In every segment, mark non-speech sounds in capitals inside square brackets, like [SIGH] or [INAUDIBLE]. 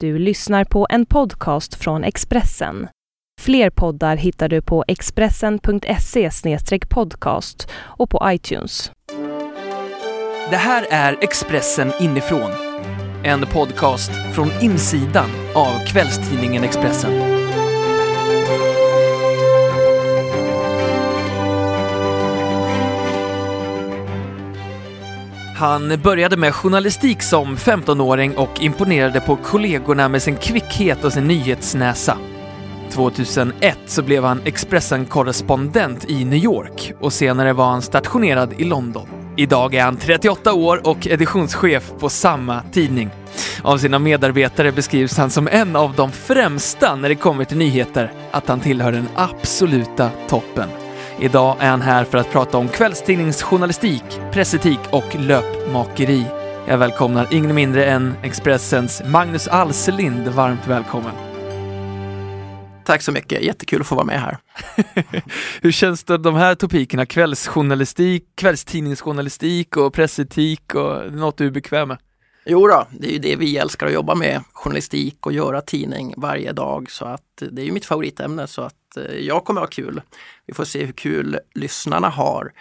Du lyssnar på en podcast från Expressen. Fler poddar hittar du på expressen.se podcast och på iTunes. Det här är Expressen inifrån. En podcast från insidan av kvällstidningen Expressen. Han började med journalistik som 15-åring och imponerade på kollegorna med sin kvickhet och sin nyhetsnäsa. 2001 så blev han Expressen-korrespondent i New York och senare var han stationerad i London. Idag är han 38 år och editionschef på samma tidning. Av sina medarbetare beskrivs han som en av de främsta när det kommer till nyheter, att han tillhör den absoluta toppen. Idag är han här för att prata om kvällstidningsjournalistik, pressetik och löpmakeri. Jag välkomnar ingen mindre än Expressens Magnus Alselind varmt välkommen. Tack så mycket, jättekul att få vara med här. [LAUGHS] Hur känns det de här topikerna, kvällsjournalistik, kvällstidningsjournalistik och pressetik och något du är bekväm med? Jo då, det är ju det vi älskar att jobba med, journalistik och göra tidning varje dag. Så att det är ju mitt favoritämne så att eh, jag kommer ha kul. Vi får se hur kul lyssnarna har.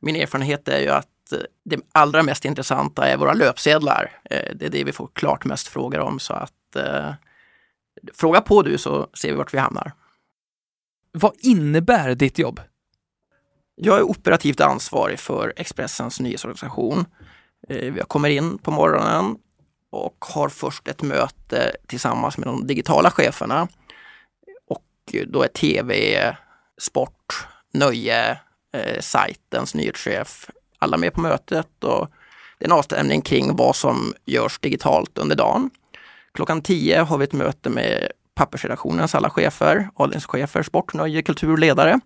Min erfarenhet är ju att eh, det allra mest intressanta är våra löpsedlar. Eh, det är det vi får klart mest frågor om så att eh, fråga på du så ser vi vart vi hamnar. Vad innebär ditt jobb? Jag är operativt ansvarig för Expressens nyhetsorganisation. Jag kommer in på morgonen och har först ett möte tillsammans med de digitala cheferna. Då är tv, sport, nöje, eh, sajtens nyhetschef, alla med på mötet. Och det är en avstämning kring vad som görs digitalt under dagen. Klockan 10 har vi ett möte med pappersredaktionens alla chefer, avdelningschefer, sport, nöje, kultur, ledare.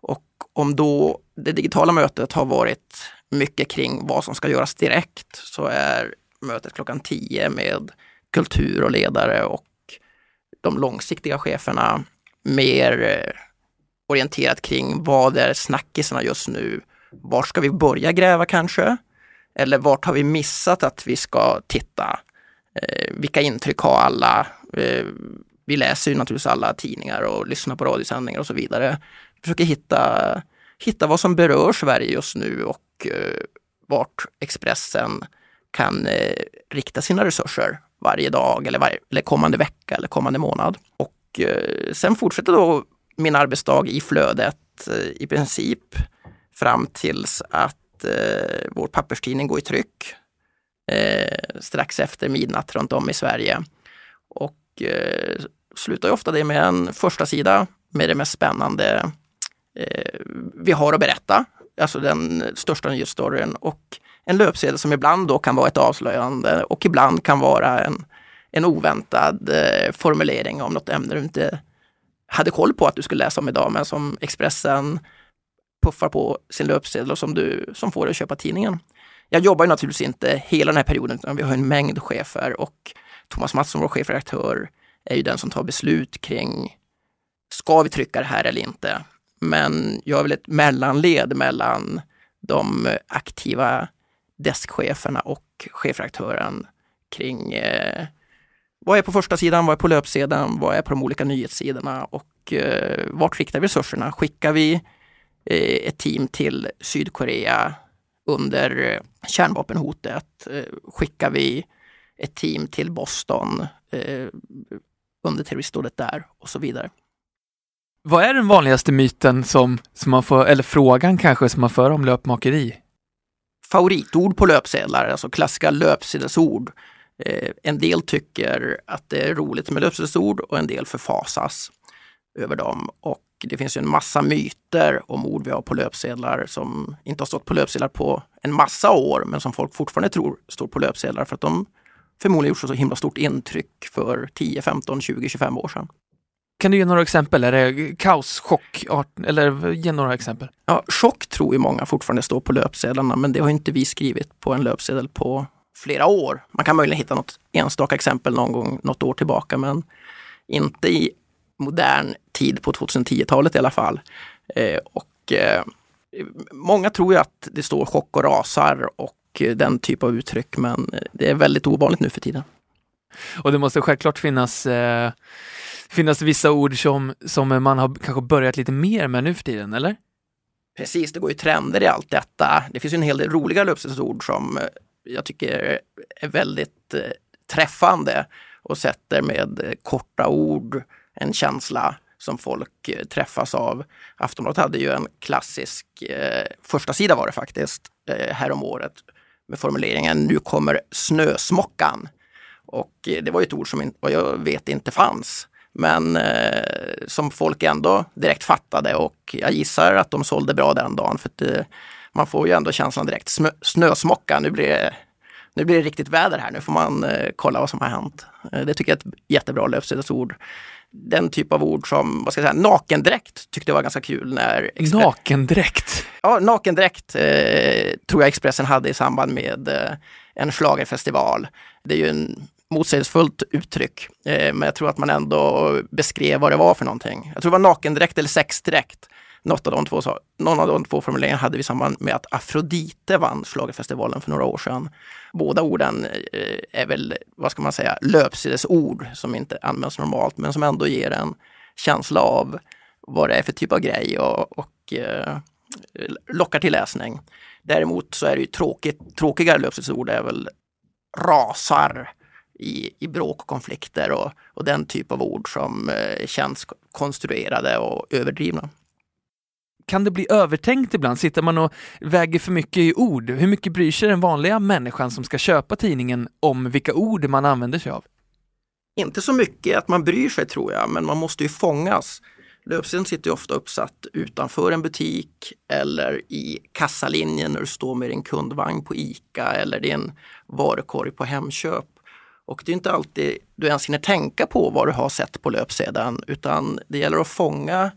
Och om då det digitala mötet har varit mycket kring vad som ska göras direkt så är mötet klockan 10 med kultur och ledare och de långsiktiga cheferna mer eh, orienterat kring vad är snackisarna just nu? Var ska vi börja gräva kanske? Eller vart har vi missat att vi ska titta? Eh, vilka intryck har alla? Eh, vi läser ju naturligtvis alla tidningar och lyssnar på radiosändningar och så vidare. Försöker hitta, hitta vad som berör Sverige just nu och eh, vart Expressen kan eh, rikta sina resurser varje dag eller, varje, eller kommande vecka eller kommande månad. Och Eh, sen fortsätter då min arbetsdag i flödet eh, i princip fram tills att eh, vår papperstidning går i tryck eh, strax efter midnatt runt om i Sverige. Och eh, slutar ofta det med en första sida med det mest spännande eh, vi har att berätta. Alltså den största nyhetsstoryn och en löpsedel som ibland då kan vara ett avslöjande och ibland kan vara en, en oväntad eh, formulering om något ämne du inte hade koll på att du skulle läsa om idag, men som Expressen puffar på sin löpsedel och som, du, som får dig att köpa tidningen. Jag jobbar naturligtvis inte hela den här perioden, utan vi har en mängd chefer och Thomas Mattsson, vår chefredaktör, är ju den som tar beslut kring ska vi trycka det här eller inte? Men jag är väl ett mellanled mellan de aktiva deskcheferna och chefredaktören kring eh, vad är på första sidan, vad är på löpsedeln, vad är på de olika nyhetssidorna och eh, vart riktar vi resurserna? Skickar vi eh, ett team till Sydkorea under eh, kärnvapenhotet? Eh, skickar vi ett team till Boston eh, under terroristdådet där och så vidare. Vad är den vanligaste myten som, som man får, eller frågan kanske som man för om löpmakeri? Favoritord på löpsedlar, alltså klassiska löpsedelsord. Eh, en del tycker att det är roligt med löpsedelsord och en del förfasas över dem. Och det finns en massa myter om ord vi har på löpsedlar som inte har stått på löpsedlar på en massa år, men som folk fortfarande tror står på löpsedlar för att de förmodligen gjort så himla stort intryck för 10, 15, 20, 25 år sedan. Kan du ge några exempel? Är det kaos, chock, art, eller ge några exempel? Ja, chock tror ju många fortfarande står på löpsedlarna, men det har inte vi skrivit på en löpsedel på flera år. Man kan möjligen hitta något enstaka exempel någon gång något år tillbaka, men inte i modern tid på 2010-talet i alla fall. Eh, och eh, många tror ju att det står chock och rasar och den typ av uttryck, men det är väldigt ovanligt nu för tiden. Och det måste självklart finnas, eh, finnas vissa ord som, som man har kanske börjat lite mer med nu för tiden, eller? Precis, det går ju trender i allt detta. Det finns en hel del roliga löpsedelsord som eh, jag tycker är väldigt eh, träffande och sätter med eh, korta ord en känsla som folk eh, träffas av. Aftonbladet hade ju en klassisk eh, första sida var det faktiskt, eh, häromåret med formuleringen Nu kommer snösmockan. Och eh, det var ju ett ord som vad jag vet inte fanns. Men eh, som folk ändå direkt fattade och jag gissar att de sålde bra den dagen. För att, eh, man får ju ändå känslan direkt, snösmocka, nu blir, det, nu blir det riktigt väder här, nu får man eh, kolla vad som har hänt. Eh, det tycker jag är ett jättebra löpsedelsord den typ av ord som, vad ska jag säga, nakendräkt tyckte jag var ganska kul. när Expre Nakendräkt? Ja, nakendräkt eh, tror jag Expressen hade i samband med eh, en slagerfestival. Det är ju en motsägelsefullt uttryck, eh, men jag tror att man ändå beskrev vad det var för någonting. Jag tror det var nakendräkt eller sexdräkt. Något av de två, någon av de två formuleringarna hade vi i samband med att Afrodite vann Schlagerfestivalen för några år sedan. Båda orden eh, är väl, vad ska man säga, löpsedelsord som inte används normalt men som ändå ger en känsla av vad det är för typ av grej och, och eh, lockar till läsning. Däremot så är det ju tråkigt, tråkigare löpsedelsord är väl rasar i, i bråk och konflikter och, och den typ av ord som eh, känns konstruerade och överdrivna kan det bli övertänkt ibland? Sitter man och väger för mycket i ord? Hur mycket bryr sig den vanliga människan som ska köpa tidningen om vilka ord man använder sig av? Inte så mycket att man bryr sig tror jag, men man måste ju fångas. Löpsedeln sitter ju ofta uppsatt utanför en butik eller i kassalinjen när du står med din kundvagn på ICA eller din varukorg på Hemköp. Och det är inte alltid du ens hinner tänka på vad du har sett på löpsedeln utan det gäller att fånga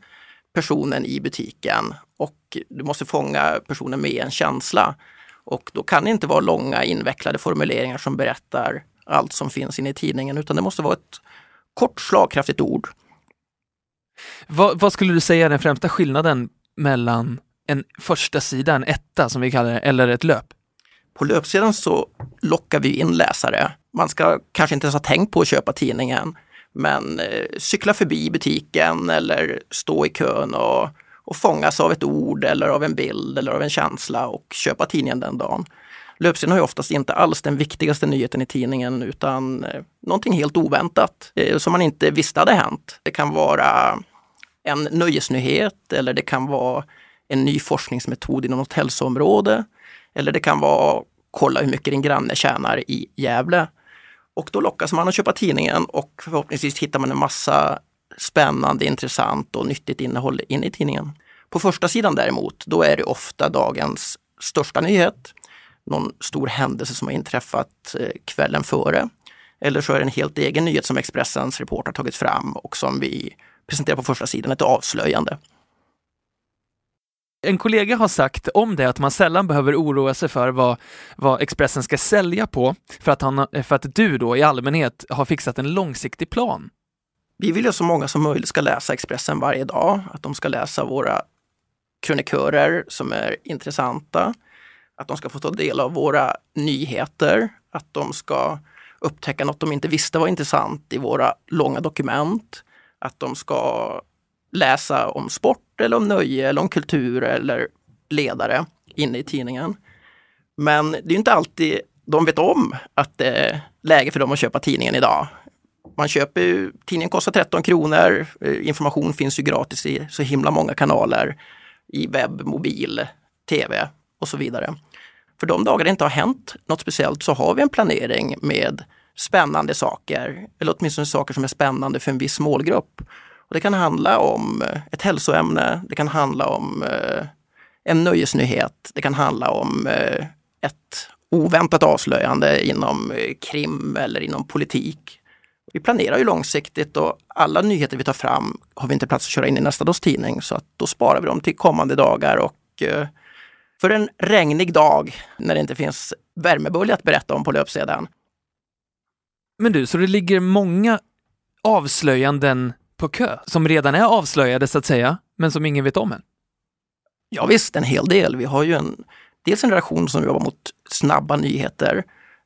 personen i butiken och du måste fånga personen med en känsla. Och då kan det inte vara långa invecklade formuleringar som berättar allt som finns inne i tidningen utan det måste vara ett kort slagkraftigt ord. Vad, vad skulle du säga är den främsta skillnaden mellan en första sida, en etta som vi kallar det, eller ett löp? På löpsidan så lockar vi in läsare. Man ska kanske inte ens ha tänkt på att köpa tidningen. Men eh, cykla förbi butiken eller stå i kön och, och fångas av ett ord eller av en bild eller av en känsla och köpa tidningen den dagen. Löpsedeln har ju oftast inte alls den viktigaste nyheten i tidningen utan eh, någonting helt oväntat eh, som man inte visste hade hänt. Det kan vara en nöjesnyhet eller det kan vara en ny forskningsmetod inom något hälsoområde. Eller det kan vara kolla hur mycket din granne tjänar i Gävle. Och då lockas man att köpa tidningen och förhoppningsvis hittar man en massa spännande, intressant och nyttigt innehåll in i tidningen. På första sidan däremot, då är det ofta dagens största nyhet. Någon stor händelse som har inträffat eh, kvällen före. Eller så är det en helt egen nyhet som Expressens reporter tagit fram och som vi presenterar på första sidan, ett avslöjande. En kollega har sagt om det att man sällan behöver oroa sig för vad, vad Expressen ska sälja på för att, han, för att du då i allmänhet har fixat en långsiktig plan. Vi vill ju att så många som möjligt ska läsa Expressen varje dag, att de ska läsa våra krönikörer som är intressanta, att de ska få ta del av våra nyheter, att de ska upptäcka något de inte visste var intressant i våra långa dokument, att de ska läsa om sport eller om nöje eller om kultur eller ledare inne i tidningen. Men det är inte alltid de vet om att det är läge för dem att köpa tidningen idag. Man köper ju, tidningen kostar 13 kronor, eh, information finns ju gratis i så himla många kanaler i webb, mobil, tv och så vidare. För de dagar det inte har hänt något speciellt så har vi en planering med spännande saker, eller åtminstone saker som är spännande för en viss målgrupp. Och det kan handla om eh, ett hälsoämne, det kan handla om eh, en nöjesnyhet, det kan handla om eh, ett oväntat avslöjande inom krim eller inom politik. Vi planerar ju långsiktigt och alla nyheter vi tar fram har vi inte plats att köra in i nästa dags tidning så att då sparar vi dem till kommande dagar och för en regnig dag när det inte finns värmebölja att berätta om på löpsedeln. Men du, så det ligger många avslöjanden på kö, som redan är avslöjade så att säga, men som ingen vet om än? Ja visst, en hel del. Vi har ju en, dels en relation som jobbar mot snabba nyheter.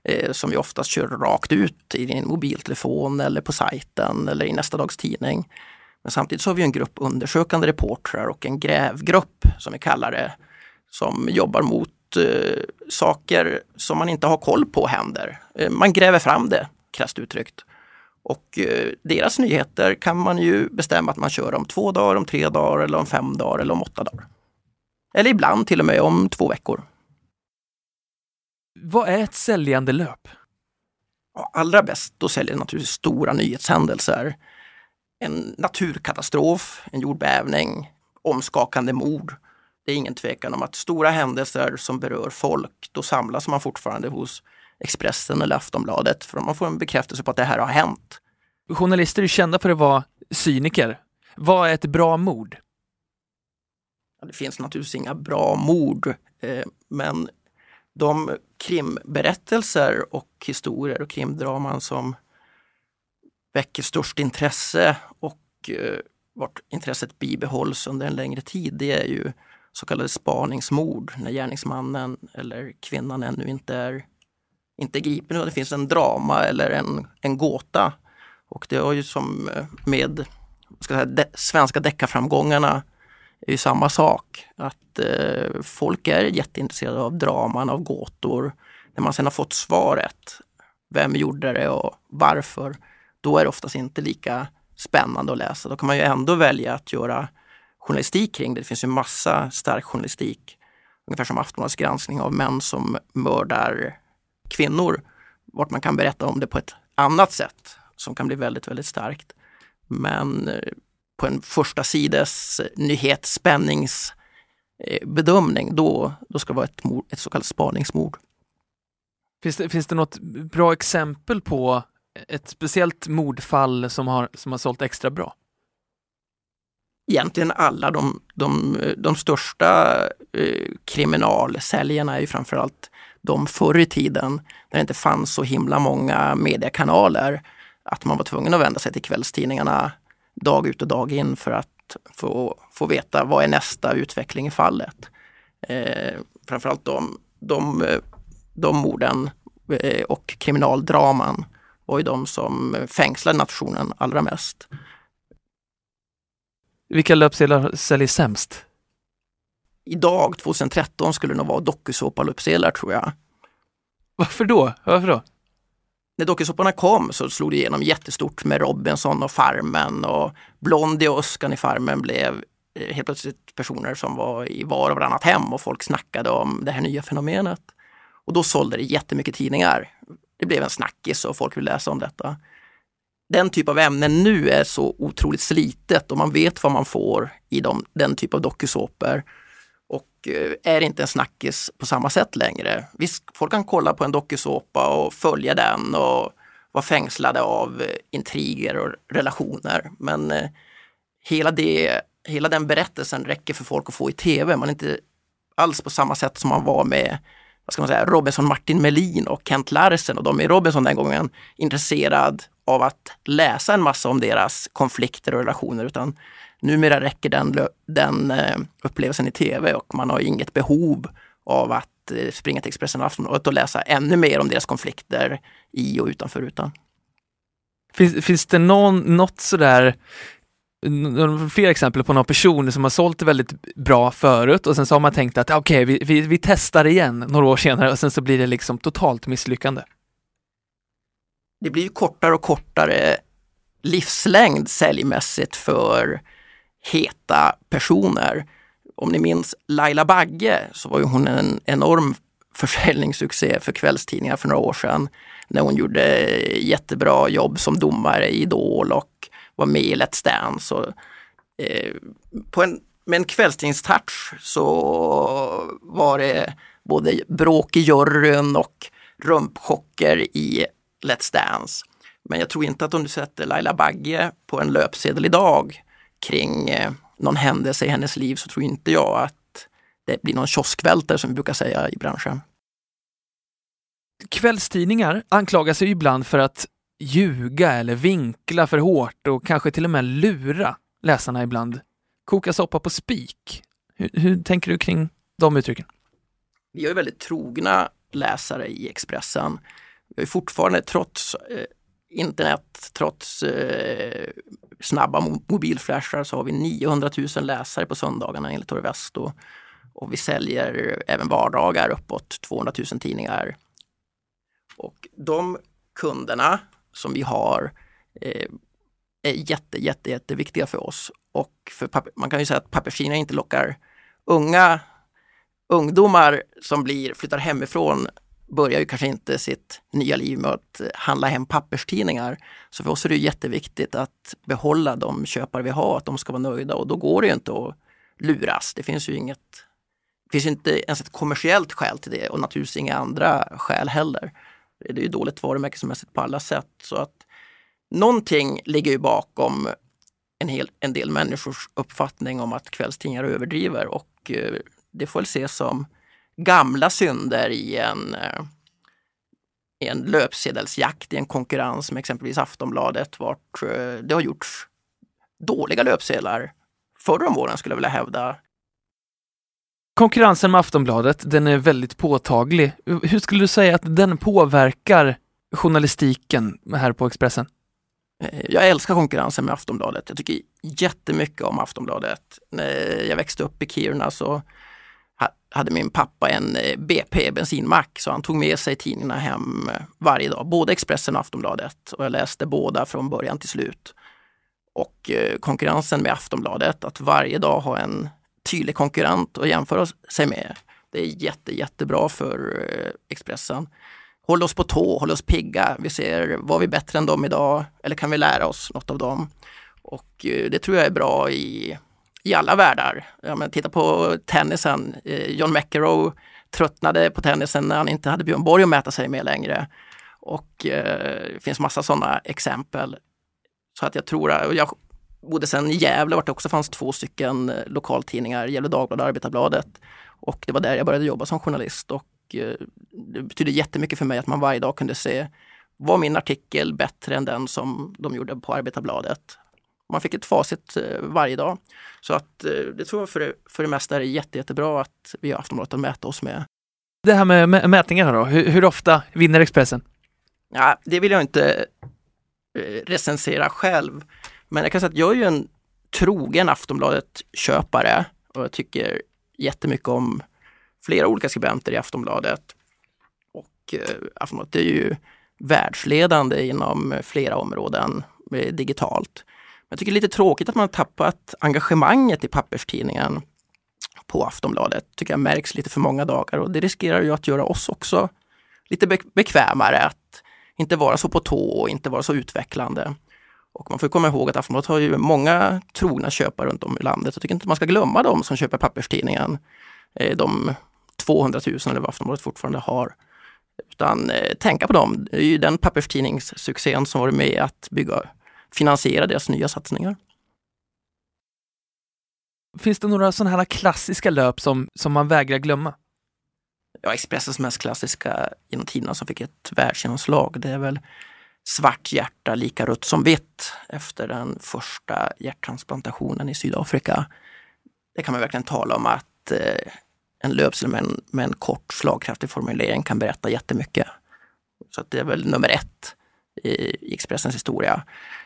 eh, som vi oftast kör rakt ut i din mobiltelefon eller på sajten eller i nästa dags tidning. Men samtidigt så har vi en grupp undersökande reportrar och en grävgrupp som vi kallar det, som jobbar mot eh, saker som man inte har koll på händer. Eh, man gräver fram det, krasst uttryckt. Och eh, deras nyheter kan man ju bestämma att man kör om två dagar, om tre dagar eller om fem dagar eller om åtta dagar. Eller ibland till och med om två veckor. Vad är ett säljande löp? allra bäst, då säljer naturligtvis stora nyhetshändelser. En naturkatastrof, en jordbävning, omskakande mord. Det är ingen tvekan om att stora händelser som berör folk, då samlas man fortfarande hos Expressen eller Aftonbladet för man får en bekräftelse på att det här har hänt. Journalister är kända för att vara cyniker. Vad är ett bra mord? Det finns naturligtvis inga bra mord, eh, men de krimberättelser och historier och krimdraman som väcker störst intresse och eh, vart intresset bibehålls under en längre tid, det är ju så kallade spaningsmord när gärningsmannen eller kvinnan ännu inte är, inte gripen och det finns en drama eller en, en gåta. Och det har ju som eh, med ska säga, de, svenska deckarframgångarna är ju samma sak. Att eh, folk är jätteintresserade av draman, av gåtor. När man sen har fått svaret, vem gjorde det och varför, då är det oftast inte lika spännande att läsa. Då kan man ju ändå välja att göra journalistik kring det. Det finns ju massa stark journalistik. Ungefär som Aftonbladets granskning av män som mördar kvinnor. Vart man kan berätta om det på ett annat sätt som kan bli väldigt, väldigt starkt. Men eh, på en första sides nyhetsspänningsbedömning, då, då ska det vara ett, mord, ett så kallat spaningsmord. Finns det, finns det något bra exempel på ett speciellt mordfall som har, som har sålt extra bra? Egentligen alla de, de, de största eh, kriminalsäljarna är ju framförallt de förr i tiden när det inte fanns så himla många mediekanaler att man var tvungen att vända sig till kvällstidningarna dag ut och dag in för att få, få veta vad är nästa utveckling i fallet. Eh, framförallt de, de, de morden eh, och kriminaldraman var ju de som fängslade nationen allra mest. Vilka löpsedlar säljer sämst? Idag, 2013, skulle det nog vara dokusåpalöpsedlar tror jag. Varför då? Varför då? när dokusåporna kom så slog det igenom jättestort med Robinson och Farmen och Blondie och Öskan i Farmen blev eh, helt plötsligt personer som var i var och varannat hem och folk snackade om det här nya fenomenet. Och då sålde det jättemycket tidningar. Det blev en snackis och folk vill läsa om detta. Den typ av ämnen nu är så otroligt slitet och man vet vad man får i de, den typ av dokusåpor och eh, är inte en snackis på samma sätt längre. Visst, folk kan kolla på en dokusåpa och följa den och vara fängslade av eh, intriger och relationer. Men eh, hela, det, hela den berättelsen räcker för folk att få i tv. Man är inte alls på samma sätt som man var med vad ska man säga, Robinson Martin Melin och Kent Larsen och de i Robinson den gången intresserad av att läsa en massa om deras konflikter och relationer utan Numera räcker den, den eh, upplevelsen i tv och man har inget behov av att eh, springa till Expressen och Aftonbladet och läsa ännu mer om deras konflikter i och utanför rutan. Finns, finns det någon, något sådär fler exempel på någon person som har sålt väldigt bra förut och sen så har man tänkt att okej, okay, vi, vi, vi testar igen några år senare och sen så blir det liksom totalt misslyckande. Det blir kortare och kortare livslängd säljmässigt för heta personer. Om ni minns Laila Bagge så var ju hon en enorm försäljningssuccé för kvällstidningar för några år sedan när hon gjorde jättebra jobb som domare i Idol och var med i Let's Dance. Och, eh, på en, med en kvällstidningstouch så var det både bråk i juryn och rumpchocker i Let's Dance. Men jag tror inte att om du sätter Laila Bagge på en löpsedel idag kring eh, någon händelse i hennes liv så tror inte jag att det blir någon kioskvältare som vi brukar säga i branschen. Kvällstidningar anklagas ju ibland för att ljuga eller vinkla för hårt och kanske till och med lura läsarna ibland. Koka soppa på spik. Hur, hur tänker du kring de uttrycken? Vi är väldigt trogna läsare i Expressen. Vi har fortfarande trots eh, internet, trots eh, snabba mobilflashar så har vi 900 000 läsare på söndagarna enligt Torvesto. Och vi säljer även vardagar uppåt 200 000 tidningar. Och de kunderna som vi har eh, är jätte, jätte, jätteviktiga för oss. Och för man kan ju säga att papperstidningar inte lockar unga ungdomar som blir, flyttar hemifrån börjar ju kanske inte sitt nya liv med att handla hem papperstidningar. Så för oss är det jätteviktigt att behålla de köpare vi har, att de ska vara nöjda och då går det ju inte att luras. Det finns ju inget, det finns inte ens ett kommersiellt skäl till det och naturligtvis inga andra skäl heller. Det är ju dåligt varumärkesmässigt på alla sätt. Så att någonting ligger ju bakom en, hel, en del människors uppfattning om att kvällstidningar överdriver och eh, det får väl ses som gamla synder i en, eh, en löpsedelsjakt i en konkurrens med exempelvis Aftonbladet vart eh, det har gjorts dåliga löpsedlar förr om åren skulle jag vilja hävda. Konkurrensen med Aftonbladet, den är väldigt påtaglig. Hur skulle du säga att den påverkar journalistiken här på Expressen? Eh, jag älskar konkurrensen med Aftonbladet. Jag tycker jättemycket om Aftonbladet. När jag växte upp i Kiruna så hade min pappa en eh, BP bensinmack så han tog med sig tidningarna hem eh, varje dag, både Expressen och Aftonbladet. Och jag läste båda från början till slut. Och eh, konkurrensen med Aftonbladet, att varje dag ha en tydlig konkurrent att jämföra sig med, det är jätte, jättebra för Expressen håll oss på tå, håll oss pigga. Vi ser, var vi bättre än dem idag? Eller kan vi lära oss något av dem? Och det tror jag är bra i, i alla världar. Ja, men titta på tennisen. Eh, John McEnroe tröttnade på tennisen när han inte hade Björn Borg att mäta sig med längre. Och eh, det finns massa sådana exempel. Så att jag tror, och jag bodde sen i Gävle vart det också fanns två stycken eh, lokaltidningar, Gävle Dagblad och Arbetarbladet. Och det var där jag började jobba som journalist och Eh, det betydde jättemycket för mig att man varje dag kunde se var min artikel bättre än den som de gjorde på Arbetarbladet? Man fick ett facit eh, varje dag. Så att eh, det tror jag för det, för det mesta är jätte, jättebra att vi har Aftonbladet att mäta oss med. Det här med mätningarna då, hur, hur ofta vinner Expressen? Ja, det vill jag inte recensera själv. Men jag kan säga att jag är ju en trogen Aftonbladet-köpare och jag tycker jättemycket om flera olika skribenter i Aftonbladet. Och eh, Aftonbladet är ju världsledande inom flera områden eh, digitalt. Jag tycker det är lite tråkigt att man har tappat engagemanget i papperstidningen på Aftonbladet. tycker jag märks lite för många dagar och det riskerar ju att göra oss också lite bekvämare att inte vara så på tå och inte vara så utvecklande. Och man får komma ihåg att Aftonbladet har ju många trogna köpare runt om i landet. Jag tycker inte man ska glömma dem som köper papperstidningen. Eh, de 200 000 eller vad Aftonbladet fortfarande har. Utan eh, tänka på dem. Det är ju den papperstidningssuccén som varit med att bygga, finansiera deras nya satsningar. Finns det några sådana här klassiska löp som, som man vägrar glömma? Ja, Expressens mest klassiska genom tiderna som fick ett världsgenomslag, det är väl Svart hjärta lika rött som vitt efter den första hjärttransplantationen i Sydafrika. Det kan man verkligen tala om att eh, en löpsedel med en, med en kort slagkraftig formulering kan berätta jättemycket. Så det är väl nummer ett i, i Expressens historia.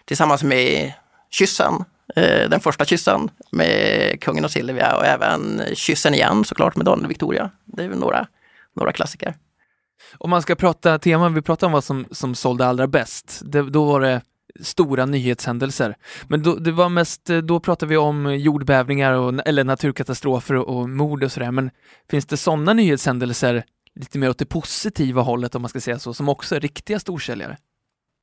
Tillsammans med Kyssen, eh, den första kyssen med kungen och Silvia och även Kyssen igen såklart med Daniel och Victoria. Det är väl några, några klassiker. Om man ska prata teman, vi pratar om vad som, som sålde allra bäst. Det, då var det stora nyhetshändelser. Men då, det var mest, eh, då pratade vi om jordbävningar och, eller naturkatastrofer och, och mord och sådär. Men finns det sådana nyhetshändelser lite mer åt det positiva hållet om man ska säga så, som också är riktiga storsäljare?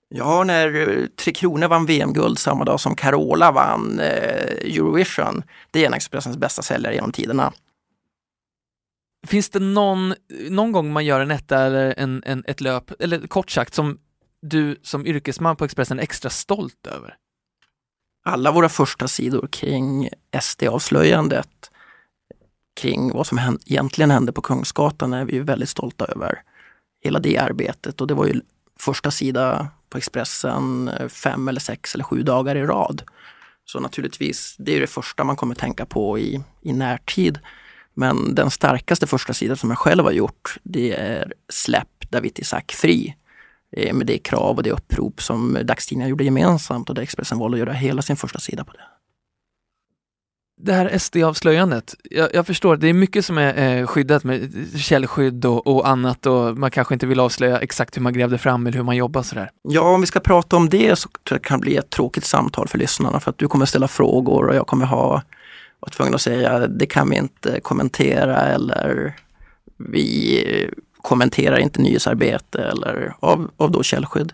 Ja, när eh, Tre Kronor vann VM-guld samma dag som Carola vann eh, Eurovision. Det är en Expressens bästa säljare genom tiderna. Finns det någon, någon gång man gör en etta eller en, en, ett löp, eller kort sagt, som du som yrkesman på Expressen extra stolt över? Alla våra första sidor kring SD-avslöjandet, kring vad som egentligen hände på Kungsgatan är vi väldigt stolta över. Hela det arbetet och det var ju första sida på Expressen eh, fem eller sex eller sju dagar i rad. Så naturligtvis, det är det första man kommer tänka på i, i närtid. Men den starkaste första sidan som jag själv har gjort, det är Släpp Dawit Isaak fri eh, med det krav och det upprop som dagstidningarna gjorde gemensamt och där Expressen valde att göra hela sin första sida på det. Det här SD-avslöjandet, jag, jag, förstår, det är mycket som är eh, skyddat med källskydd och, och, annat och man kanske inte vill avslöja exakt hur man grävde fram eller hur man jobbar sådär. Ja, om vi ska prata om det så tror jag det kan bli ett tråkigt samtal för lyssnarna för att du kommer ställa frågor och jag kommer ha var tvungen att säga det kan vi inte kommentera eller vi kommenterar inte nyhetsarbete eller av, av då källskydd.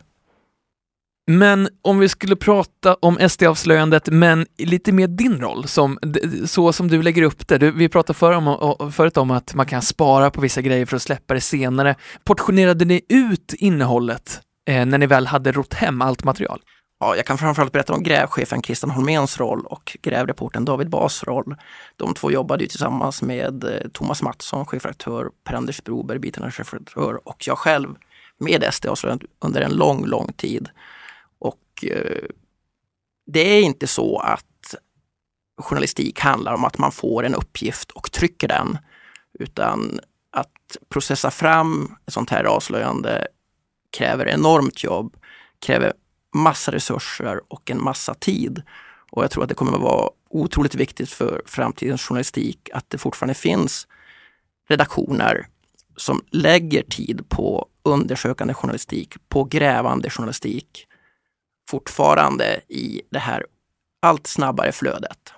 Men om vi skulle prata om SD-avslöjandet, men lite mer din roll, som, så som du lägger upp det. Du, vi pratade för om, förut om att man kan spara på vissa grejer för att släppa det senare. Portionerade ni ut innehållet eh, när ni väl hade rott hem allt material? Ja, jag kan framförallt berätta om grävchefen Christian Holméns roll och grävreporten David Bas roll. De två jobbade ju tillsammans med eh, Thomas Mattsson, chefredaktör, Per-Anders Broberg, biträdande chefredaktör och jag själv med SD-avslöjandet under en lång, lång tid. Och eh, det är inte så att journalistik handlar om att man får en uppgift och trycker den, utan att processa fram ett sånt här avslöjande kräver enormt jobb, kräver massa resurser och en massa tid. Och jag tror att det kommer att vara otroligt viktigt för framtidens journalistik att det fortfarande finns redaktioner som lägger tid på undersökande journalistik, på grävande journalistik fortfarande i det här allt snabbare flödet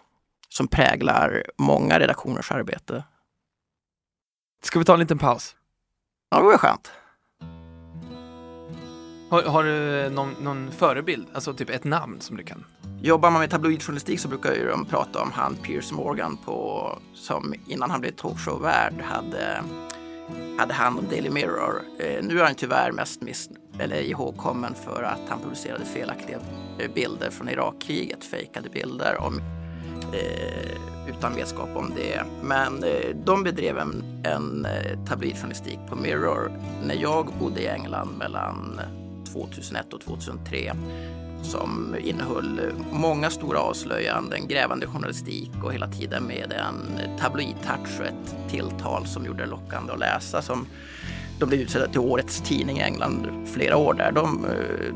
som präglar många redaktioners arbete. Ska vi ta en liten paus? Ja, det vore skönt. Har, har, du någon, någon förebild, alltså typ ett namn som du kan? Jobbar man med tabloidjournalistik så brukar ju de prata om han Piers Morgan på, som innan han blev talkshow-värd hade, hade hand om Daily Mirror. Eh, nu är han tyvärr mest miss, eller ihågkommen för att han publicerade felaktiga eh, bilder från Irakkriget, fejkade bilder om, eh, utan vetskap om det. Men eh, de bedrev en, en eh, tabloidjournalistik på Mirror när jag bodde i England mellan 2001 och 2003 som innehöll eh, många stora avslöjanden, grävande journalistik och hela tiden med en tabloid-touch och ett tilltal som gjorde det lockande att läsa. Som de blev utsedda till årets tidning i England flera år där. De,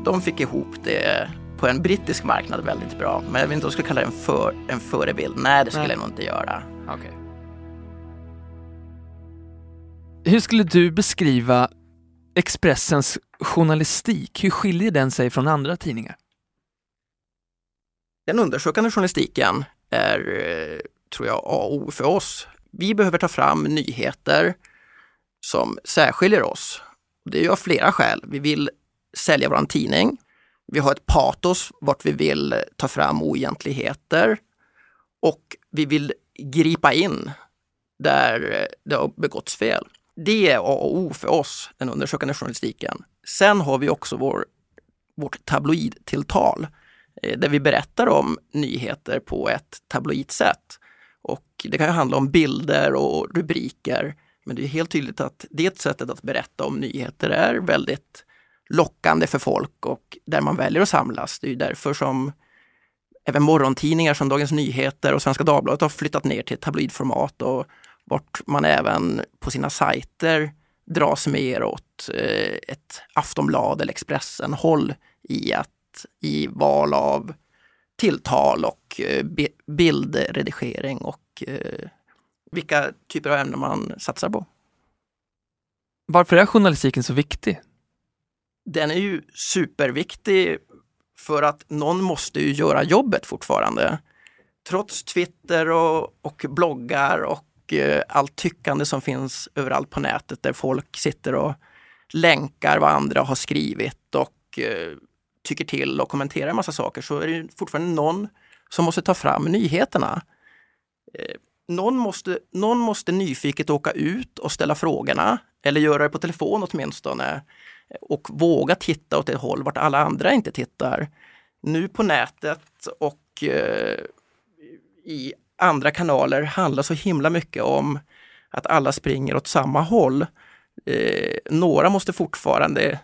de fick ihop det på en brittisk marknad väldigt bra. Men jag vet inte om jag skulle kalla det en, för, en förebild. Nej, det skulle Nej. jag nog inte göra. Okay. Hur skulle du beskriva Expressens journalistik, hur skiljer den sig från andra tidningar? Den undersökande journalistiken är, eh, tror jag, A och O för oss. Vi behöver ta fram nyheter som särskiljer oss. Det är av flera skäl. Vi vill sälja vår tidning. Vi har ett patos vart vi vill ta fram oegentligheter och vi vill gripa in där det har begåtts fel. Det är A och O för oss, den undersökande journalistiken. Sen har vi också vår, vårt tabloidtilltal eh, där vi berättar om nyheter på ett tabloid sätt. Och det kan ju handla om bilder och rubriker. Men det är helt tydligt att det sättet att berätta om nyheter är väldigt lockande för folk och där man väljer att samlas. Det är därför som även morgontidningar som Dagens Nyheter och Svenska Dagbladet har flyttat ner till tabloidformat och vart man även på sina sajter dras mer åt eh, ett Aftonblad eller Expressen håll i, att, i val av tilltal och eh, bildredigering och eh, vilka typer av ämnen man satsar på. Varför är journalistiken så viktig? Den är ju superviktig för att någon måste ju göra jobbet fortfarande. Trots Twitter och, och bloggar och Eh, allt tyckande som finns överallt på nätet där folk sitter och länkar vad andra har skrivit och eh, tycker till och kommenterar en massa saker så är det fortfarande någon som måste ta fram nyheterna. Eh, någon måste, någon måste nyfiket åka ut och ställa frågorna eller göra det på telefon åtminstone och våga titta åt ett håll vart alla andra inte tittar. Nu på nätet och eh, i andra kanaler handlar så himla mycket om att alla springer åt samma håll. Eh, några måste fortfarande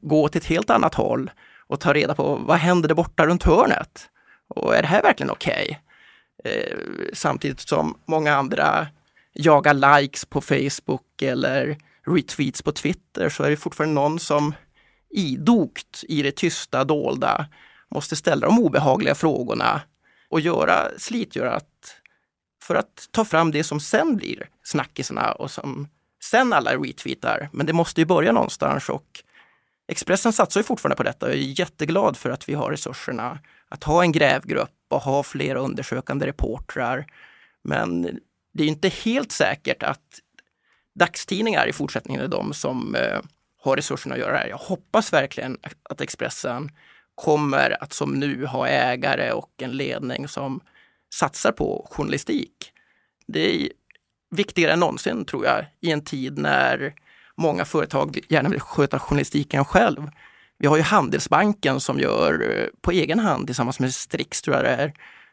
gå till ett helt annat håll och ta reda på vad händer där borta runt hörnet? Och är det här verkligen okej? Okay? Eh, samtidigt som många andra jagar likes på Facebook eller retweets på Twitter så är det fortfarande någon som idogt i det tysta, dolda, måste ställa de obehagliga frågorna och göra slitgöra för att ta fram det som sen blir snackisarna och som sen alla retweetar. Men det måste ju börja någonstans och Expressen satsar ju fortfarande på detta. Jag är jätteglad för att vi har resurserna att ha en grävgrupp och ha flera undersökande reportrar. Men det är inte helt säkert att dagstidningar i fortsättningen är de som eh, har resurserna att göra det här. Jag hoppas verkligen att Expressen kommer att som nu ha ägare och en ledning som satsar på journalistik. Det är viktigare än någonsin tror jag i en tid när många företag gärna vill sköta journalistiken själv. Vi har ju Handelsbanken som gör eh, på egen hand tillsammans med Strix tror jag det är,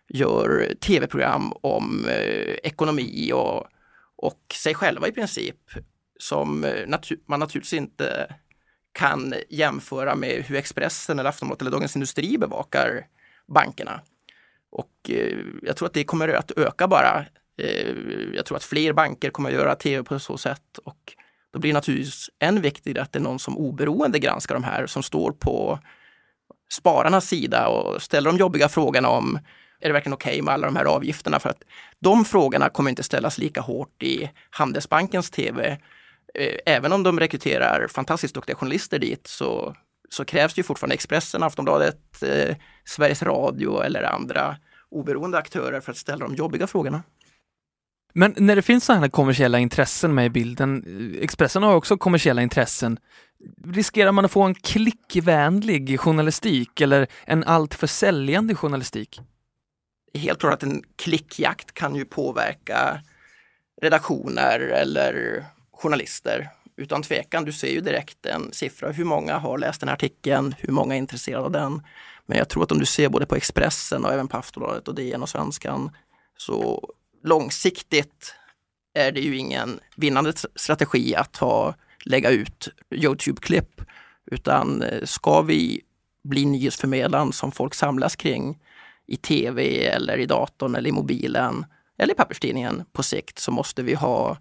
gör tv-program om eh, ekonomi och, och sig själva i princip. Som eh, natu man naturligtvis inte kan jämföra med hur Expressen eller Aftonbladet eller Dagens Industri bevakar bankerna. Och eh, jag tror att det kommer att öka bara. Eh, jag tror att fler banker kommer att göra tv på så sätt och då blir det naturligtvis än viktigare att det är någon som oberoende granskar de här som står på spararnas sida och ställer de jobbiga frågorna om är det verkligen okej okay med alla de här avgifterna? För att de frågorna kommer inte ställas lika hårt i Handelsbankens tv. Eh, även om de rekryterar fantastiskt duktiga journalister dit så, så krävs det ju fortfarande Expressen, Aftonbladet, eh, Sveriges Radio eller andra oberoende aktörer för att ställa de jobbiga frågorna. Men när det finns sådana här kommersiella intressen med i bilden, eh, Expressen har också kommersiella intressen, riskerar man att få en klickvänlig journalistik eller en alltför säljande journalistik? Helt klart att en klickjakt kan ju påverka redaktioner eller journalister. Utan tvekan, du ser ju direkt en siffra. Hur många har läst den här artikeln? Hur många är intresserade av den? Men jag tror att om du ser både på Expressen och även på Aftonbladet och DN och Svenskan så långsiktigt är det ju ingen vinnande strategi att ha, lägga ut Youtube-klipp. Utan eh, ska vi bli nyhetsförmedlaren som folk samlas kring i tv eller i datorn eller i mobilen eller i papperstidningen på sikt så måste vi ha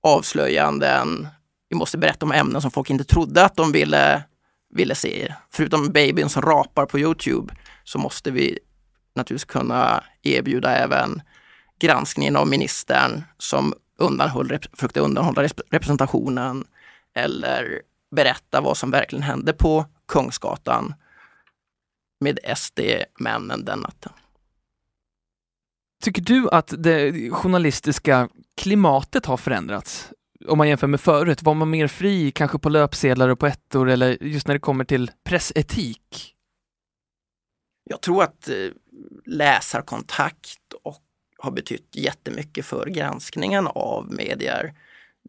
avslöjanden. Vi måste berätta om ämnen som folk inte trodde att de ville, ville se. Förutom babyn som rapar på Youtube så måste vi naturligtvis kunna erbjuda även granskningen av ministern som undanhöll, försökte undanhålla representationen eller berätta vad som verkligen hände på Kungsgatan med SD-männen den natten. Tycker du att det journalistiska klimatet har förändrats? Om man jämför med förut, var man mer fri, kanske på löpsedlar och på ettor eller just när det kommer till pressetik? Jag tror att eh, läsarkontakt och har betytt jättemycket för granskningen av medier.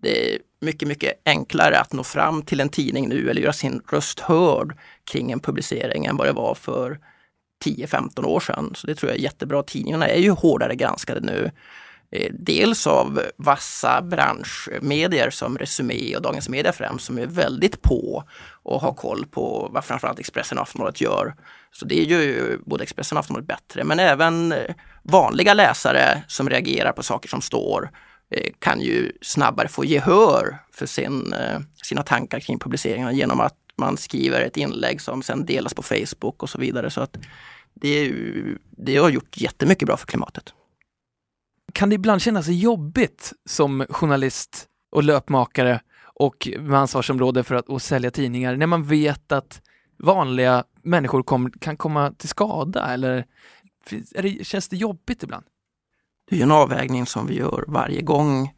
Det är mycket, mycket enklare att nå fram till en tidning nu eller göra sin röst hörd kring en publicering än vad det var för 10-15 år sedan. Så det tror jag är jättebra. Tidningarna är ju hårdare granskade nu. Eh, dels av vassa branschmedier som Resumé och Dagens Media främst som är väldigt på och har koll på vad framförallt Expressen och Aftonbladet gör. Så det gör ju både Expressen och Aftonbladet bättre. Men även eh, vanliga läsare som reagerar på saker som står eh, kan ju snabbare få gehör för sin, eh, sina tankar kring publiceringarna genom att man skriver ett inlägg som sen delas på Facebook och så vidare. Så att det, det har gjort jättemycket bra för klimatet. Kan det ibland kännas jobbigt som journalist och löpmakare och med ansvarsområde för att, att sälja tidningar när man vet att vanliga människor kom, kan komma till skada eller det, känns det jobbigt ibland? Det är en avvägning som vi gör varje gång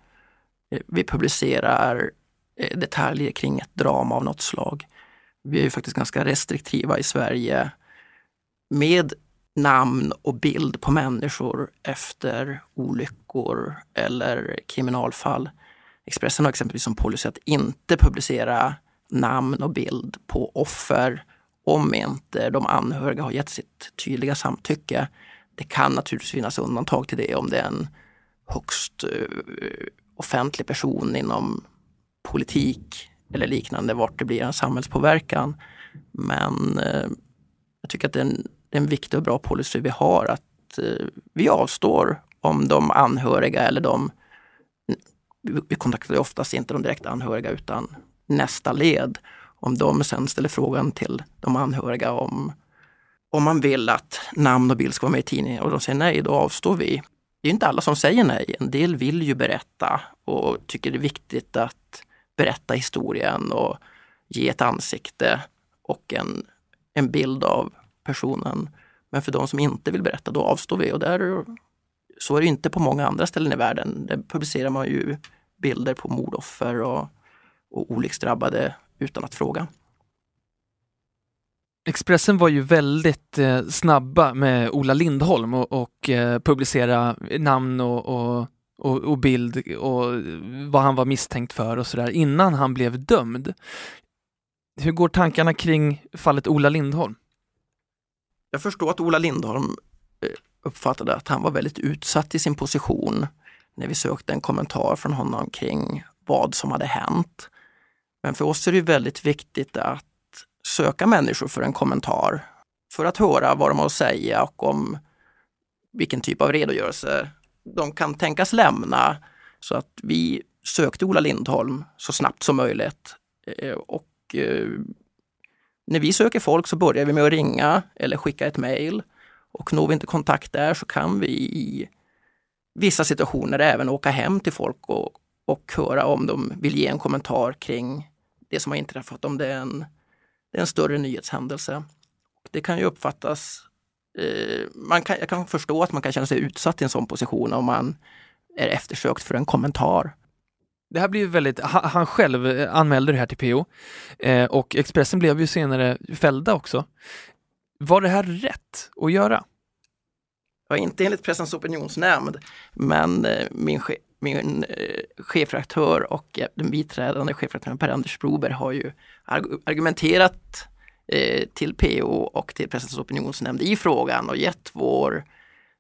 eh, vi publicerar eh, detaljer kring ett drama av något slag. Vi är ju faktiskt ganska restriktiva i Sverige med namn och bild på människor efter olyckor eller kriminalfall. Expressen har exempelvis som policy att inte publicera namn och bild på offer om inte de anhöriga har gett sitt tydliga samtycke. Det kan naturligtvis finnas undantag till det om det är en högst eh, offentlig person inom politik eller liknande vart det blir en samhällspåverkan. Men eh, jag tycker att det är en det är en viktig och bra policy vi har att eh, vi avstår om de anhöriga eller de vi kontaktar oftast inte de direkt anhöriga utan nästa led. Om de sen ställer frågan till de anhöriga om, om man vill att namn och bild ska vara med i tidningen och de säger nej, då avstår vi. Det är inte alla som säger nej. En del vill ju berätta och tycker det är viktigt att berätta historien och ge ett ansikte och en, en bild av personen. Men för de som inte vill berätta, då avstår vi. Och där, så är det inte på många andra ställen i världen. Där publicerar man ju bilder på mordoffer och, och olycksdrabbade utan att fråga. Expressen var ju väldigt eh, snabba med Ola Lindholm och, och eh, publicera namn och, och, och, bild och vad han var misstänkt för och sådär innan han blev dömd. Hur går tankarna kring fallet Ola Lindholm? Jag förstår att Ola Lindholm eh, uppfattade att han var väldigt utsatt i sin position när vi sökte en kommentar från honom kring vad som hade hänt. Men för oss är det väldigt viktigt att söka människor för en kommentar. För att höra vad de har att säga och om vilken typ av redogörelse de kan tänkas lämna. Så att vi sökte Ola Lindholm så snabbt som möjligt. Eh, och eh, när vi söker folk så börjar vi med att ringa eller skicka ett mejl. Och når vi inte kontakt där så kan vi i vissa situationer även åka hem till folk och, och höra om de vill ge en kommentar kring det som har inträffat, om det är en, det är en större nyhetshändelse. Det kan ju uppfattas, eh, man kan, jag kan förstå att man kan känna sig utsatt i en sån position om man är eftersökt för en kommentar. Det här blev väldigt, han själv eh, anmälde det här till PO eh, och Expressen blev ju senare fällda också. Var det här rätt att göra? Ja, inte enligt Pressens opinionsnämnd, men eh, min, min eh, chefredaktör och eh, den biträdande chefredaktören Per-Anders Broberg har ju arg argumenterat eh, till PO och till Pressens opinionsnämnd i frågan och gett vår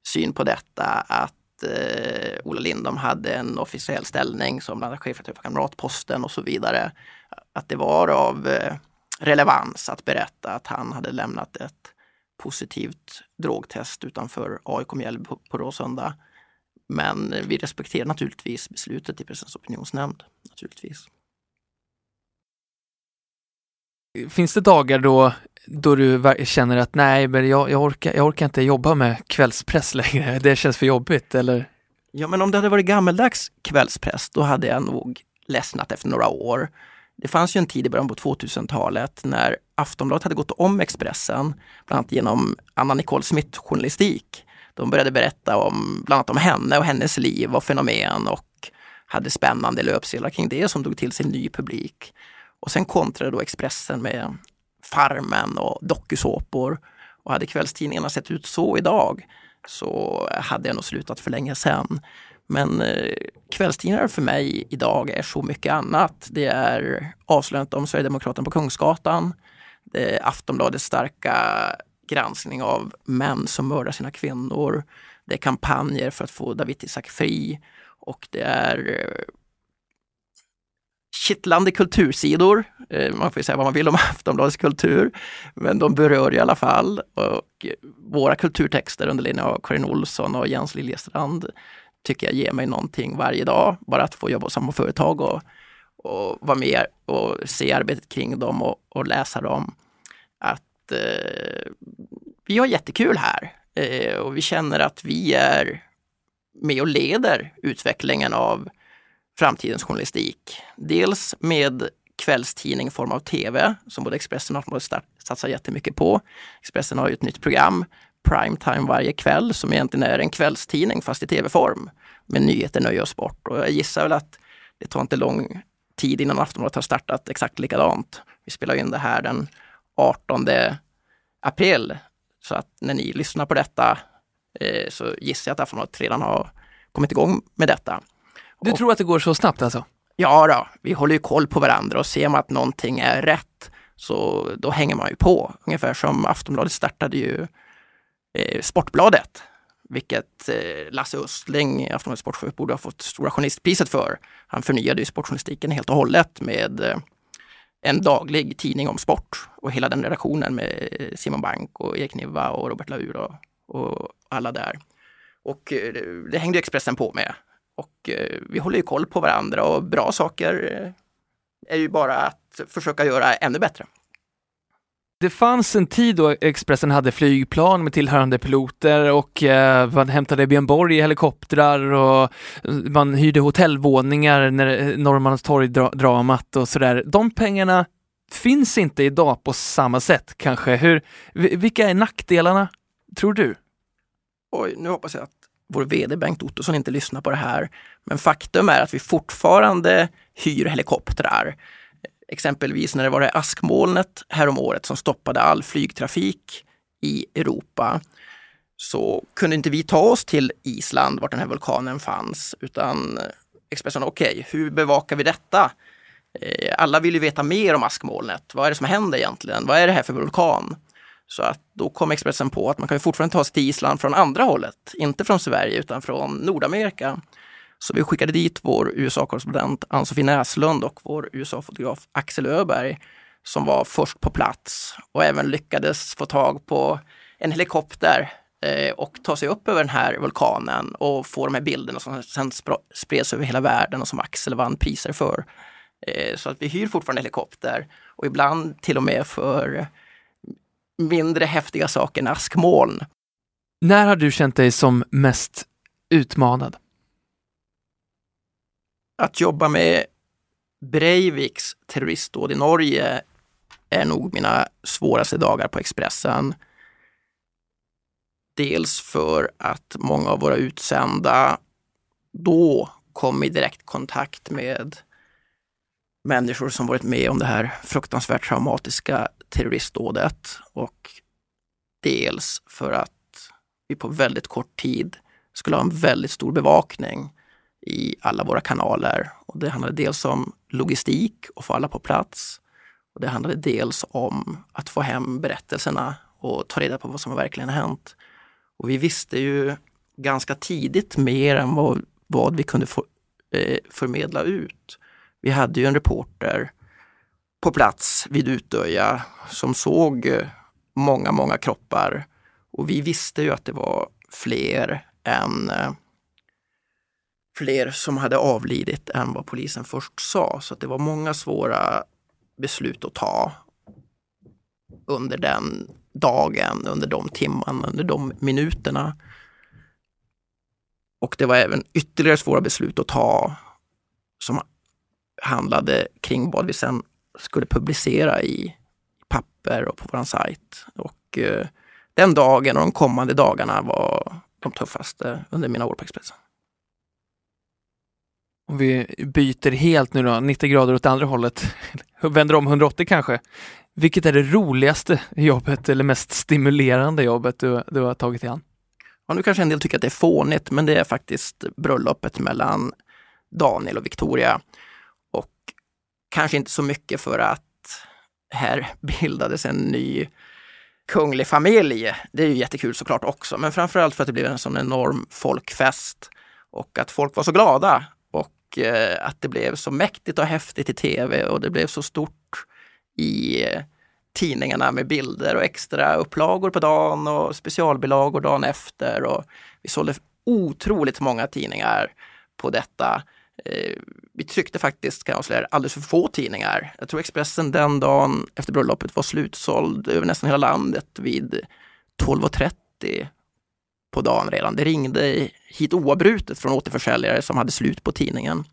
syn på detta att eh, Ola Lindholm hade en officiell ställning som bland annat chefredaktör för Kamratposten och så vidare. Att det var av eh, relevans att berätta att han hade lämnat ett positivt drogtest utanför AIK Mjällby på, på Råsunda. Men vi respekterar naturligtvis beslutet i Pressens opinionsnämnd. Naturligtvis. Finns det dagar då, då du känner att nej, men jag, jag, orkar, jag orkar inte jobba med kvällspress [LAUGHS] längre, det känns för jobbigt eller? Ja, men om det hade varit gammeldags kvällspress, då hade jag nog ledsnat efter några år. Det fanns ju en tid i början på 2000-talet när Aftonbladet hade gått om Expressen, bland annat genom Anna Nicole Smith journalistik. De började berätta om bland annat om henne och hennes liv och fenomen och hade spännande löpsedlar kring det som drog till sig ny publik. Och sen kontrade då Expressen med Farmen och dokusåpor. Och hade kvällstidningarna sett ut så idag så hade jag nog slutat för länge sedan. Men eh, kvällstidningar för mig idag är så mycket annat. Det är avslöjandet om Sverigedemokraterna på Kungsgatan. Det är Aftonbladets starka granskning av män som mördar sina kvinnor. Det är kampanjer för att få Dawit Isaak fri och det är eh, kittlande kultursidor. Eh, man får säga vad man vill om [LAUGHS] Aftonbladets kultur, men de berör i alla fall. Och våra kulturtexter under ledning av Karin Olsson och Jens Liljestrand tycker jag ger mig någonting varje dag. Bara att få jobba hos samma företag och, och vara med och se arbetet kring dem och, och läsa dem. Att eh, vi har jättekul här eh, och vi känner att vi är med och leder utvecklingen av framtidens journalistik. Dels med kvällstidning i form av tv som både Expressen och Aftonbladet satsar jättemycket på. Expressen har ju ett nytt program primetime varje kväll som egentligen är en kvällstidning fast i tv-form med nyheter, nöje och sport. Och jag gissar väl att det tar inte lång tid innan Aftonbladet har startat exakt likadant. Vi spelar in det här den 18 april. Så att när ni lyssnar på detta eh, så gissar jag att Aftonbladet redan har kommit igång med detta. Du och, tror att det går så snabbt alltså? Ja, då, vi håller ju koll på varandra och ser man att någonting är rätt så då hänger man ju på. Ungefär som Aftonbladet startade ju eh, Sportbladet, vilket eh, Lasse Östling, Aftonbladets sportchef, borde ha fått Stora Journalistpriset för. Han förnyade ju sportjournalistiken helt och hållet med eh, en daglig tidning om sport och hela den redaktionen med Simon Bank och Erik Niva och Robert Laur och, och alla där. Och eh, det hängde Expressen på med. Och eh, vi håller ju koll på varandra och bra saker eh, är ju bara att försöka göra ännu bättre. Det fanns en tid då Expressen hade flygplan med tillhörande piloter och eh, man hämtade Björn Borg i helikoptrar och eh, man hyrde hotellvåningar när eh, Norrmalmstorg-dramat och sådär. De pengarna finns inte idag på samma sätt kanske. Hur, vilka är nackdelarna, tror du? Oj, nu hoppas jag att vår VD Bengt Ottosson inte lyssnar på det här. Men faktum är att vi fortfarande hyr helikoptrar. Exempelvis när det var det askmolnet häromåret som stoppade all flygtrafik i Europa så kunde inte vi ta oss till Island, vart den här vulkanen fanns, utan eh, Expressen, okej, okay, hur bevakar vi detta? Eh, alla vill ju veta mer om askmolnet. Vad är det som händer egentligen? Vad är det här för vulkan? Så att då kom Expressen på att man kan fortfarande ta sig till Island från andra hållet, inte från Sverige utan från Nordamerika. Så vi skickade dit vår USA-korrespondent Ann-Sofie Näslund och vår USA-fotograf Axel Öberg som var först på plats och även lyckades få tag på en helikopter eh, och ta sig upp över den här vulkanen och få de här bilderna som sen spreds över hela världen och som Axel vann priser för. Eh, så att vi hyr fortfarande helikopter och ibland till och med för mindre häftiga saker än askmoln. När har du känt dig som mest utmanad? Att jobba med Breiviks terroristdåd i Norge är nog mina svåraste dagar på Expressen. Dels för att många av våra utsända då kom i direkt kontakt med människor som varit med om det här fruktansvärt traumatiska terroristdådet och dels för att vi på väldigt kort tid skulle ha en väldigt stor bevakning i alla våra kanaler. Och det handlade dels om logistik och få alla på plats. Och det handlade dels om att få hem berättelserna och ta reda på vad som verkligen har hänt. Och vi visste ju ganska tidigt mer än vad, vad vi kunde for, eh, förmedla ut. Vi hade ju en reporter på plats vid Utöja som såg eh, många, många kroppar. Och vi visste ju att det var fler än eh, fler som hade avlidit än vad polisen först sa. Så det var många svåra beslut att ta under den dagen, under de timmarna, under de minuterna. Och det var även ytterligare svåra beslut att ta som handlade kring vad vi sen skulle publicera i papper och på vår sajt. Och eh, den dagen och de kommande dagarna var de tuffaste under mina år på Expressen. Om vi byter helt nu då, 90 grader åt andra hållet, [LAUGHS] vänder om 180 kanske. Vilket är det roligaste jobbet eller mest stimulerande jobbet du, du har tagit dig an? Ja, nu kanske en del tycker att det är fånigt, men det är faktiskt bröllopet mellan Daniel och Victoria. Och kanske inte så mycket för att här [LAUGHS] bildades en ny kunglig familj. Det är ju jättekul såklart också, men framförallt för att det blev en sån enorm folkfest och att folk var så glada och att det blev så mäktigt och häftigt i tv och det blev så stort i eh, tidningarna med bilder och extra upplagor på dagen och specialbilagor dagen efter. Och vi sålde otroligt många tidningar på detta. Eh, vi tryckte faktiskt, kan jag avslöja, alldeles för få tidningar. Jag tror Expressen den dagen efter bröllopet var slutsåld över nästan hela landet vid 12.30 på dagen redan. Det ringde hit oavbrutet från återförsäljare som hade slut på tidningen.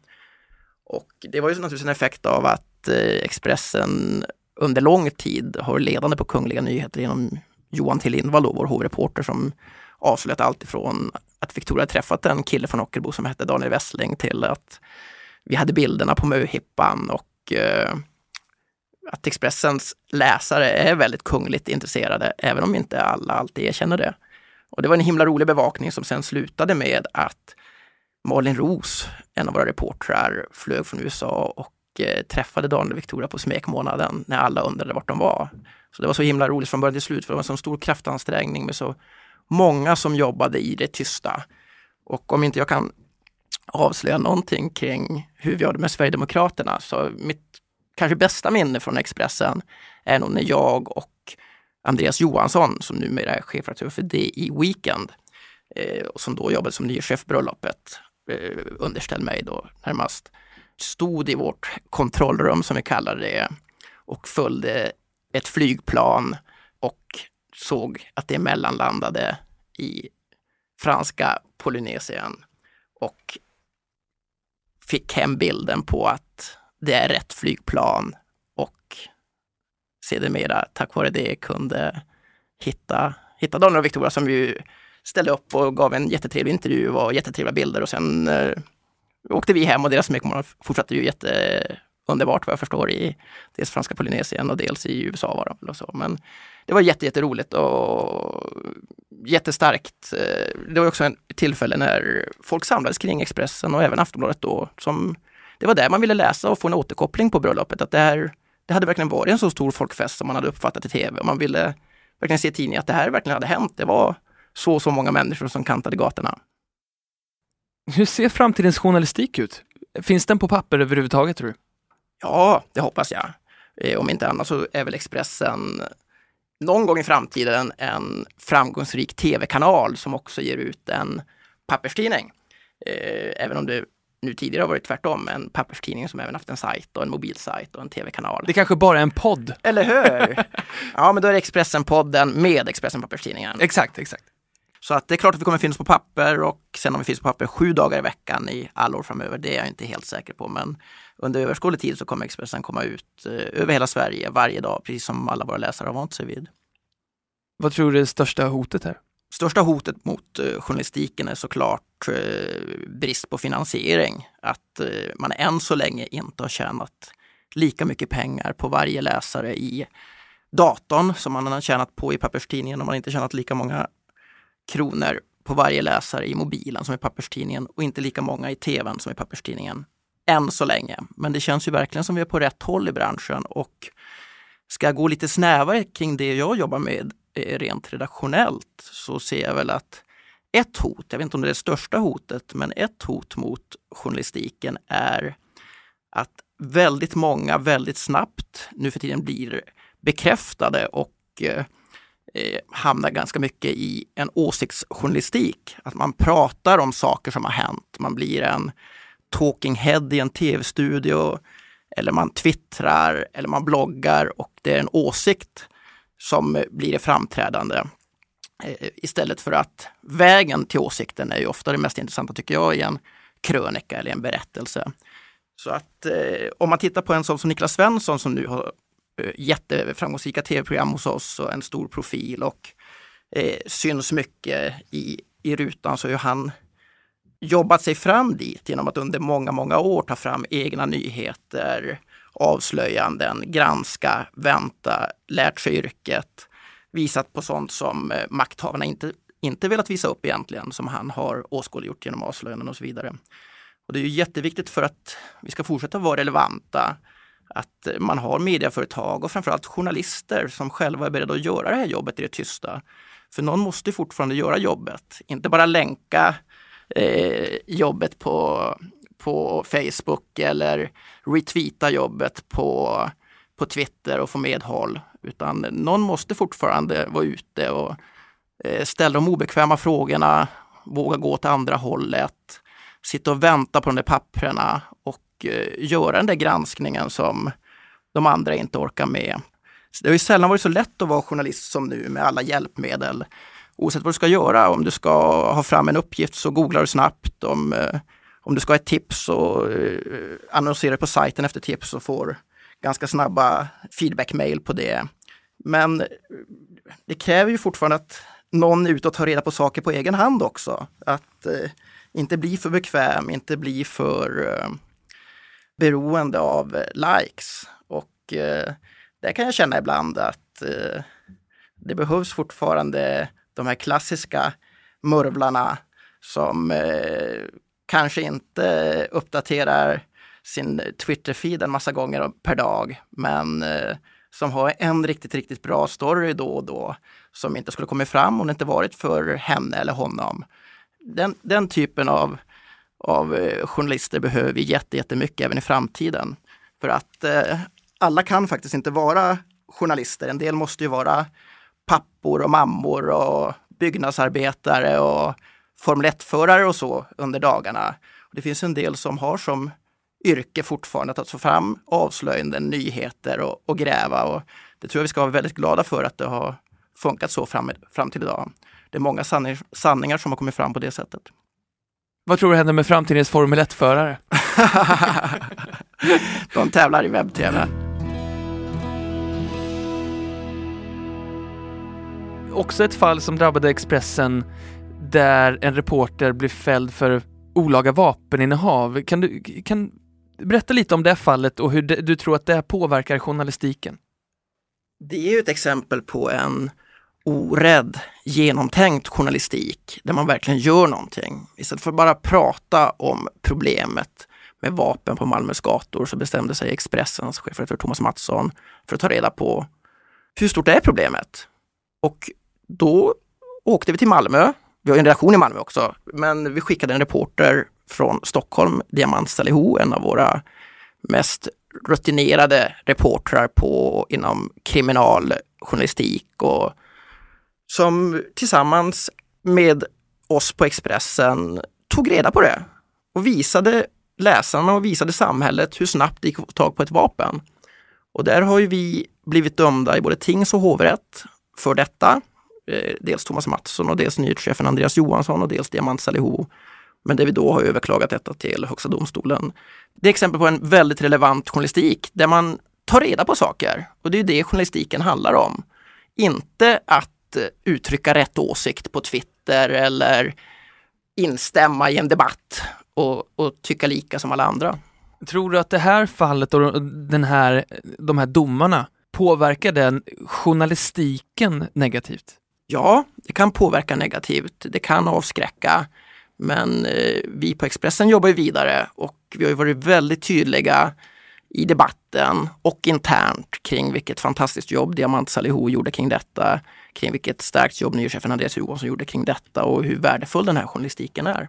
Och det var ju naturligtvis en effekt av att eh, Expressen under lång tid har varit ledande på Kungliga Nyheter genom Johan T Lindvall, vår hovreporter som avslöjat allt ifrån att Victoria träffat en kille från Ockelbo som hette Daniel Wessling till att vi hade bilderna på möhippan och eh, att Expressens läsare är väldigt kungligt intresserade, även om inte alla alltid erkänner det. Och det var en himla rolig bevakning som sen slutade med att Malin Ros, en av våra reportrar, flög från USA och eh, träffade Daniel och Victoria på smekmånaden när alla undrade vart de var. Så det var så himla roligt från början till slut, för det var en så stor kraftansträngning med så många som jobbade i det tysta. Och om inte jag kan avslöja någonting kring hur vi har det med Sverigedemokraterna, så mitt kanske bästa minne från Expressen är nog när jag och Andreas Johansson, som numera är chefredaktör för DI Weekend, eh, och som då jobbade som ny chef bröllopet, eh, underställd mig då närmast, stod i vårt kontrollrum som vi kallade det och följde ett flygplan och såg att det mellanlandade i franska Polynesien och fick hem bilden på att det är rätt flygplan sedermera tack vare det kunde hitta, hitta Daniel och Victoria som ju ställde upp och gav en jättetrevlig intervju och jättetrevliga bilder och sen eh, åkte vi hem och deras smekmånad fortsatte ju jätteunderbart vad jag förstår i dels franska Polynesien och dels i USA var de och så. Men det var jätte, jätteroligt och jättestarkt. Eh, det var också ett tillfälle när folk samlades kring Expressen och även Aftonbladet då. Som, det var där man ville läsa och få en återkoppling på bröllopet. Att det, här, det hade verkligen varit en så stor folkfest som man hade uppfattat i tv. Man ville verkligen se i tidningen att det här verkligen hade hänt. Det var så och så många människor som kantade gatorna. Hur ser framtidens journalistik ut? Finns den på papper överhuvudtaget tror du? Ja, det hoppas jag. Eh, om inte annat så är väl Expressen någon gång i framtiden en framgångsrik tv-kanal som också ger ut en papperstidning. Eh, även om det nu tidigare har varit tvärtom, en papperstidning som även haft en sajt och en mobilsajt och en tv-kanal. Det kanske bara är en podd? Eller hur? [LAUGHS] ja, men då är det Expressen-podden med Expressen papperstidningen. Exakt, exakt. Så att det är klart att vi kommer finnas på papper och sen om vi finns på papper sju dagar i veckan i alla år framöver, det är jag inte helt säker på. Men under överskådlig tid så kommer Expressen komma ut eh, över hela Sverige varje dag, precis som alla våra läsare har vant sig vid. Vad tror du är det största hotet här? Största hotet mot eh, journalistiken är såklart Eh, brist på finansiering. Att eh, man än så länge inte har tjänat lika mycket pengar på varje läsare i datorn som man har tjänat på i papperstidningen och man har inte tjänat lika många kronor på varje läsare i mobilen som i papperstidningen och inte lika många i tvn som i papperstidningen. Än så länge. Men det känns ju verkligen som vi är på rätt håll i branschen och ska jag gå lite snävare kring det jag jobbar med eh, rent redaktionellt så ser jag väl att ett hot, jag vet inte om det är det största hotet, men ett hot mot journalistiken är att väldigt många väldigt snabbt nu för tiden blir bekräftade och eh, hamnar ganska mycket i en åsiktsjournalistik. Att man pratar om saker som har hänt. Man blir en talking head i en tv-studio eller man twittrar eller man bloggar och det är en åsikt som blir det framträdande. Eh, istället för att vägen till åsikten är ju ofta det mest intressanta tycker jag i en krönika eller en berättelse. Så att eh, om man tittar på en sån som Niklas Svensson som nu har Eh, jätteframgångsrika tv-program hos oss och en stor profil och eh, syns mycket i, i rutan så har han jobbat sig fram dit genom att under många, många år ta fram egna nyheter, avslöjanden, granska, vänta, lärt sig yrket, visat på sånt som eh, makthavarna inte, inte velat visa upp egentligen, som han har åskådliggjort genom avslöjanden och så vidare. Och det är ju jätteviktigt för att vi ska fortsätta vara relevanta, att eh, man har medieföretag och framförallt journalister som själva är beredda att göra det här jobbet i det tysta. För någon måste fortfarande göra jobbet, inte bara länka eh, jobbet på, på Facebook eller retweeta jobbet på, på Twitter och få medhåll. Utan någon måste fortfarande vara ute och eh, ställa de obekväma frågorna, våga gå åt andra hållet, sitta och vänta på de där papprena och eh, göra den där granskningen som de andra inte orkar med. Det har ju sällan varit så lätt att vara journalist som nu med alla hjälpmedel. Oavsett vad du ska göra, om du ska ha fram en uppgift så googlar du snabbt. Om, eh, om du ska ha ett tips så annonserar du på sajten efter tips och får ganska snabba feedback-mail på det. Men det kräver ju fortfarande att någon är ute och tar reda på saker på egen hand också. Att eh, inte bli för bekväm, inte bli för eh, beroende av eh, likes. Och eh, där kan jag känna ibland att eh, det behövs fortfarande de här klassiska murvlarna som eh, kanske inte uppdaterar sin Twitter-feed en massa gånger per dag, men eh, som har en riktigt, riktigt bra story då och då som inte skulle kommit fram om det inte varit för henne eller honom. Den, den typen av av eh, journalister behöver vi jättemycket även i framtiden. För att eh, alla kan faktiskt inte vara journalister. En del måste ju vara pappor och mammor och byggnadsarbetare och Formel 1-förare och så under dagarna. Det finns en del som har som yrke fortfarande, att ta fram avslöjande nyheter och, och, gräva. Och det tror jag vi ska vara väldigt glada för att det har funkat så fram, fram till idag. Det är många sanning, sanningar som har kommit fram på det sättet. Vad tror du händer med framtidens Formel 1-förare? [LAUGHS] De tävlar i webb-tv. Också ett fall som drabbade Expressen där en reporter blev fälld för olaga vapeninnehav. Kan du kan berätta lite om det fallet och hur det, du tror att det påverkar journalistiken? Det är ju ett exempel på en orädd, genomtänkt journalistik där man verkligen gör någonting. Istället för att bara prata om problemet med vapen på Malmös gator så bestämde sig Expressens chefredaktör Thomas Mattsson för att ta reda på hur stort är problemet? Och då åkte vi till Malmö. Vi har en redaktion i Malmö också, men vi skickade en reporter från Stockholm, Diamant Salihu, en av våra mest rutinerade reportrar på, inom kriminaljournalistik och som tillsammans med oss på Expressen tog reda på det och visade läsarna och visade samhället hur snabbt det gick att få tag på ett vapen. Och där har ju vi blivit dömda i både tings och hovrätt för detta. Eh, dels Thomas Mattsson och dels nyhetschefen Andreas Johansson och dels Diamant Salihu. Men där vi då har överklagat detta till Högsta domstolen. Det är exempel på en väldigt relevant journalistik där man tar reda på saker. Och det är det journalistiken handlar om. Inte att eh, uttrycka rätt åsikt på Twitter eller instämma i en debatt och, och tycka lika som alla andra. Tror du att det här fallet och den här, de här domarna påverkar den journalistiken negativt? Ja, det kan påverka negativt. Det kan avskräcka. Men eh, vi på Expressen jobbar ju vidare och vi har varit väldigt tydliga i debatten och internt kring vilket fantastiskt jobb Diamant Salihu gjorde kring detta, kring vilket starkt jobb nyhetschefen Andreas Johansson gjorde kring detta och hur värdefull den här journalistiken är.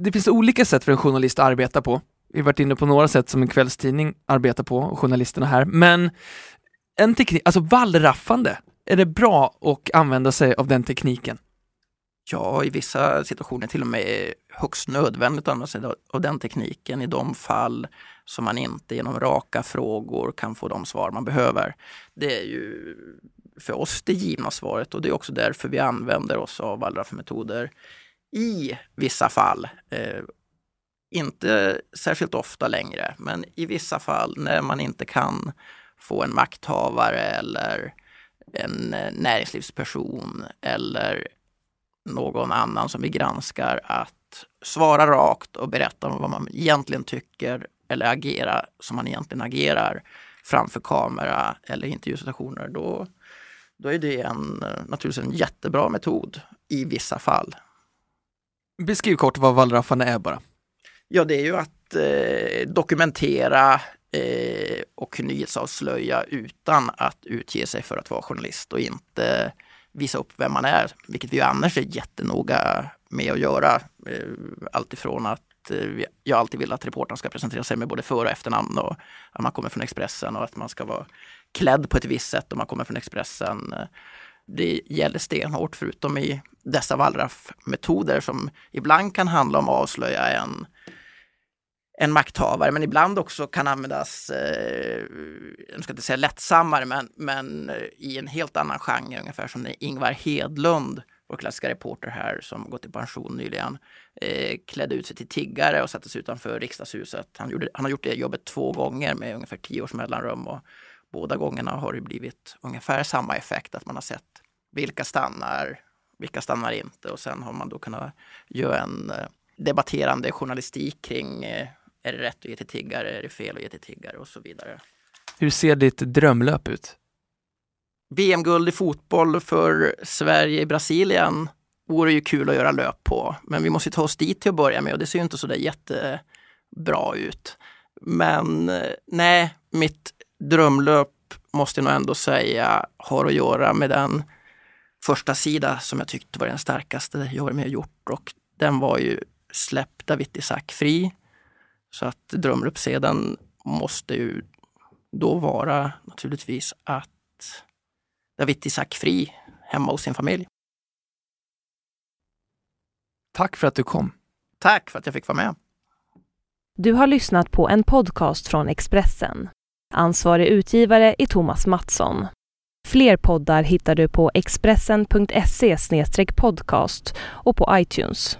Det finns olika sätt för en journalist att arbeta på. Vi har varit inne på några sätt som en kvällstidning arbetar på, och journalisterna här, men en teknik, alltså wallraffande, är det bra att använda sig av den tekniken? Ja, i vissa situationer till och med högst nödvändigt att använda sig av den tekniken i de fall som man inte genom raka frågor kan få de svar man behöver. Det är ju för oss det givna svaret och det är också därför vi använder oss av wallraffmetoder i vissa fall. Eh, inte särskilt ofta längre, men i vissa fall när man inte kan få en makthavare eller en eh, näringslivsperson eller någon annan som vi granskar att svara rakt och berätta om vad man egentligen tycker eller agera som man egentligen agerar framför kamera eller intervjusituationer, då, då är det en, naturligtvis en jättebra metod i vissa fall. Beskriv kort vad wallraffande är bara. Ja, det är ju att eh, dokumentera eh, och nyhetsavslöja utan att utge sig för att vara journalist och inte visa upp vem man är, vilket vi annars är jättenoga med att göra. Eh, alltifrån att eh, jag alltid vill att reportern ska presentera sig med både för och efternamn och att man kommer från Expressen och att man ska vara klädd på ett visst sätt om man kommer från Expressen. Det gäller stenhårt förutom i dessa wallraff-metoder som ibland kan handla om att avslöja en en makthavare, men ibland också kan användas, eh, jag ska inte säga lättsammare, men, men eh, i en helt annan genre, ungefär som när Ingvar Hedlund, vår klassiska reporter här som gått i pension nyligen, eh, klädde ut sig till tiggare och satte sig utanför riksdagshuset. Han, gjorde, han har gjort det jobbet två gånger med ungefär tio års mellanrum och båda gångerna har det blivit ungefär samma effekt, att man har sett vilka stannar, vilka stannar inte och sen har man då kunnat göra en eh, debatterande journalistik kring eh, är det rätt att ge till tiggare? Är det fel att ge till tiggare? Och så vidare. Hur ser ditt drömlöp ut? VM-guld i fotboll för Sverige i Brasilien vore ju kul att göra löp på. Men vi måste ta oss dit till att börja med och det ser ju inte så där jättebra ut. Men eh, nej, mitt drömlöp måste jag nog ändå säga har att göra med den första sida som jag tyckte var den starkaste jag varit med och gjort och den var ju Släpp Dawit Isaak fri så att drömlöpssedeln måste ju då vara naturligtvis att David Isak fri hemma hos sin familj. Tack för att du kom. Tack för att jag fick vara med. Du har lyssnat på en podcast från Expressen. Ansvarig utgivare är Thomas Mattsson. Fler poddar hittar du på expressen.se podcast och på iTunes.